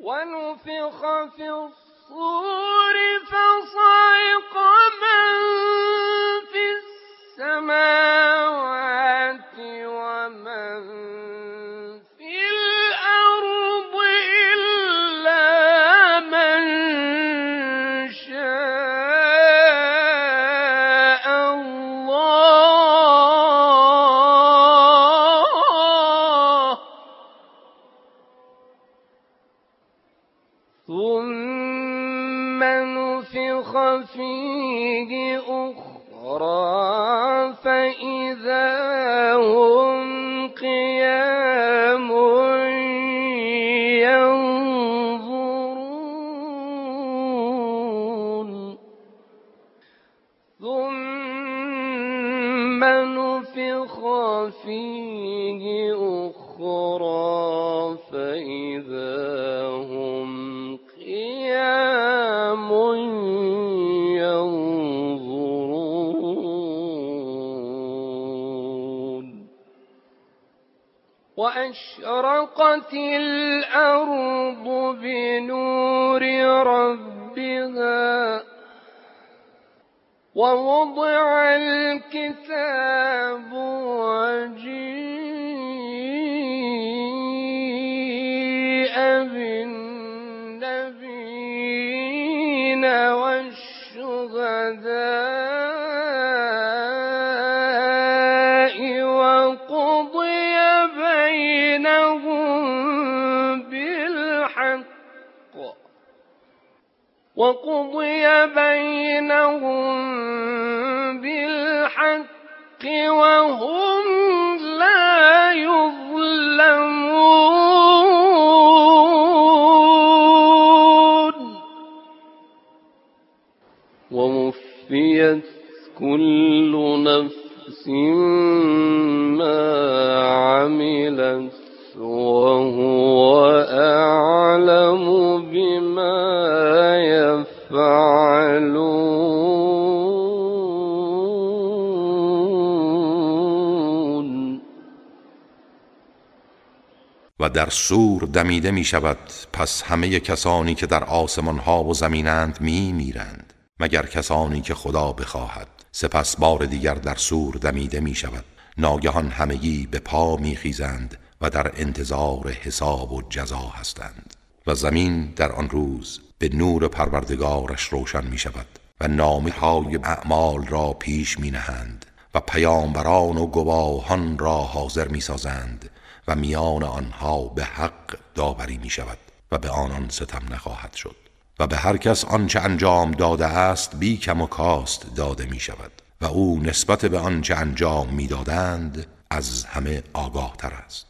ونفخ في الصور فصعق من ثم نفخ فيه أخرى فإذا هم قيام ينظرون ثم نفخ فيه أخرى فإذا هم وأشرقت الأرض بنور ربها ووضع الكتاب وقضي بينهم بالحق وهم لا يظلمون. ووفيت كل نفس ما عملت وهو أعلم يفعلون. و در صور دمیده می شود پس همه کسانی که در آسمان ها و زمینند می میرند مگر کسانی که خدا بخواهد. سپس بار دیگر در صور دمیده می شود ناگهان همگی به پا می خیزند و در انتظار حساب و جزا هستند. و زمین در آن روز به نور پروردگارش روشن می شود و نامه های اعمال را پیش می نهند و پیامبران و گواهان را حاضر می سازند و میان آنها به حق داوری می شود و به آنان ستم نخواهد شد و به هر کس آنچه انجام داده است بی کم و کاست داده می شود و او نسبت به آنچه انجام می دادند از همه آگاه تر است.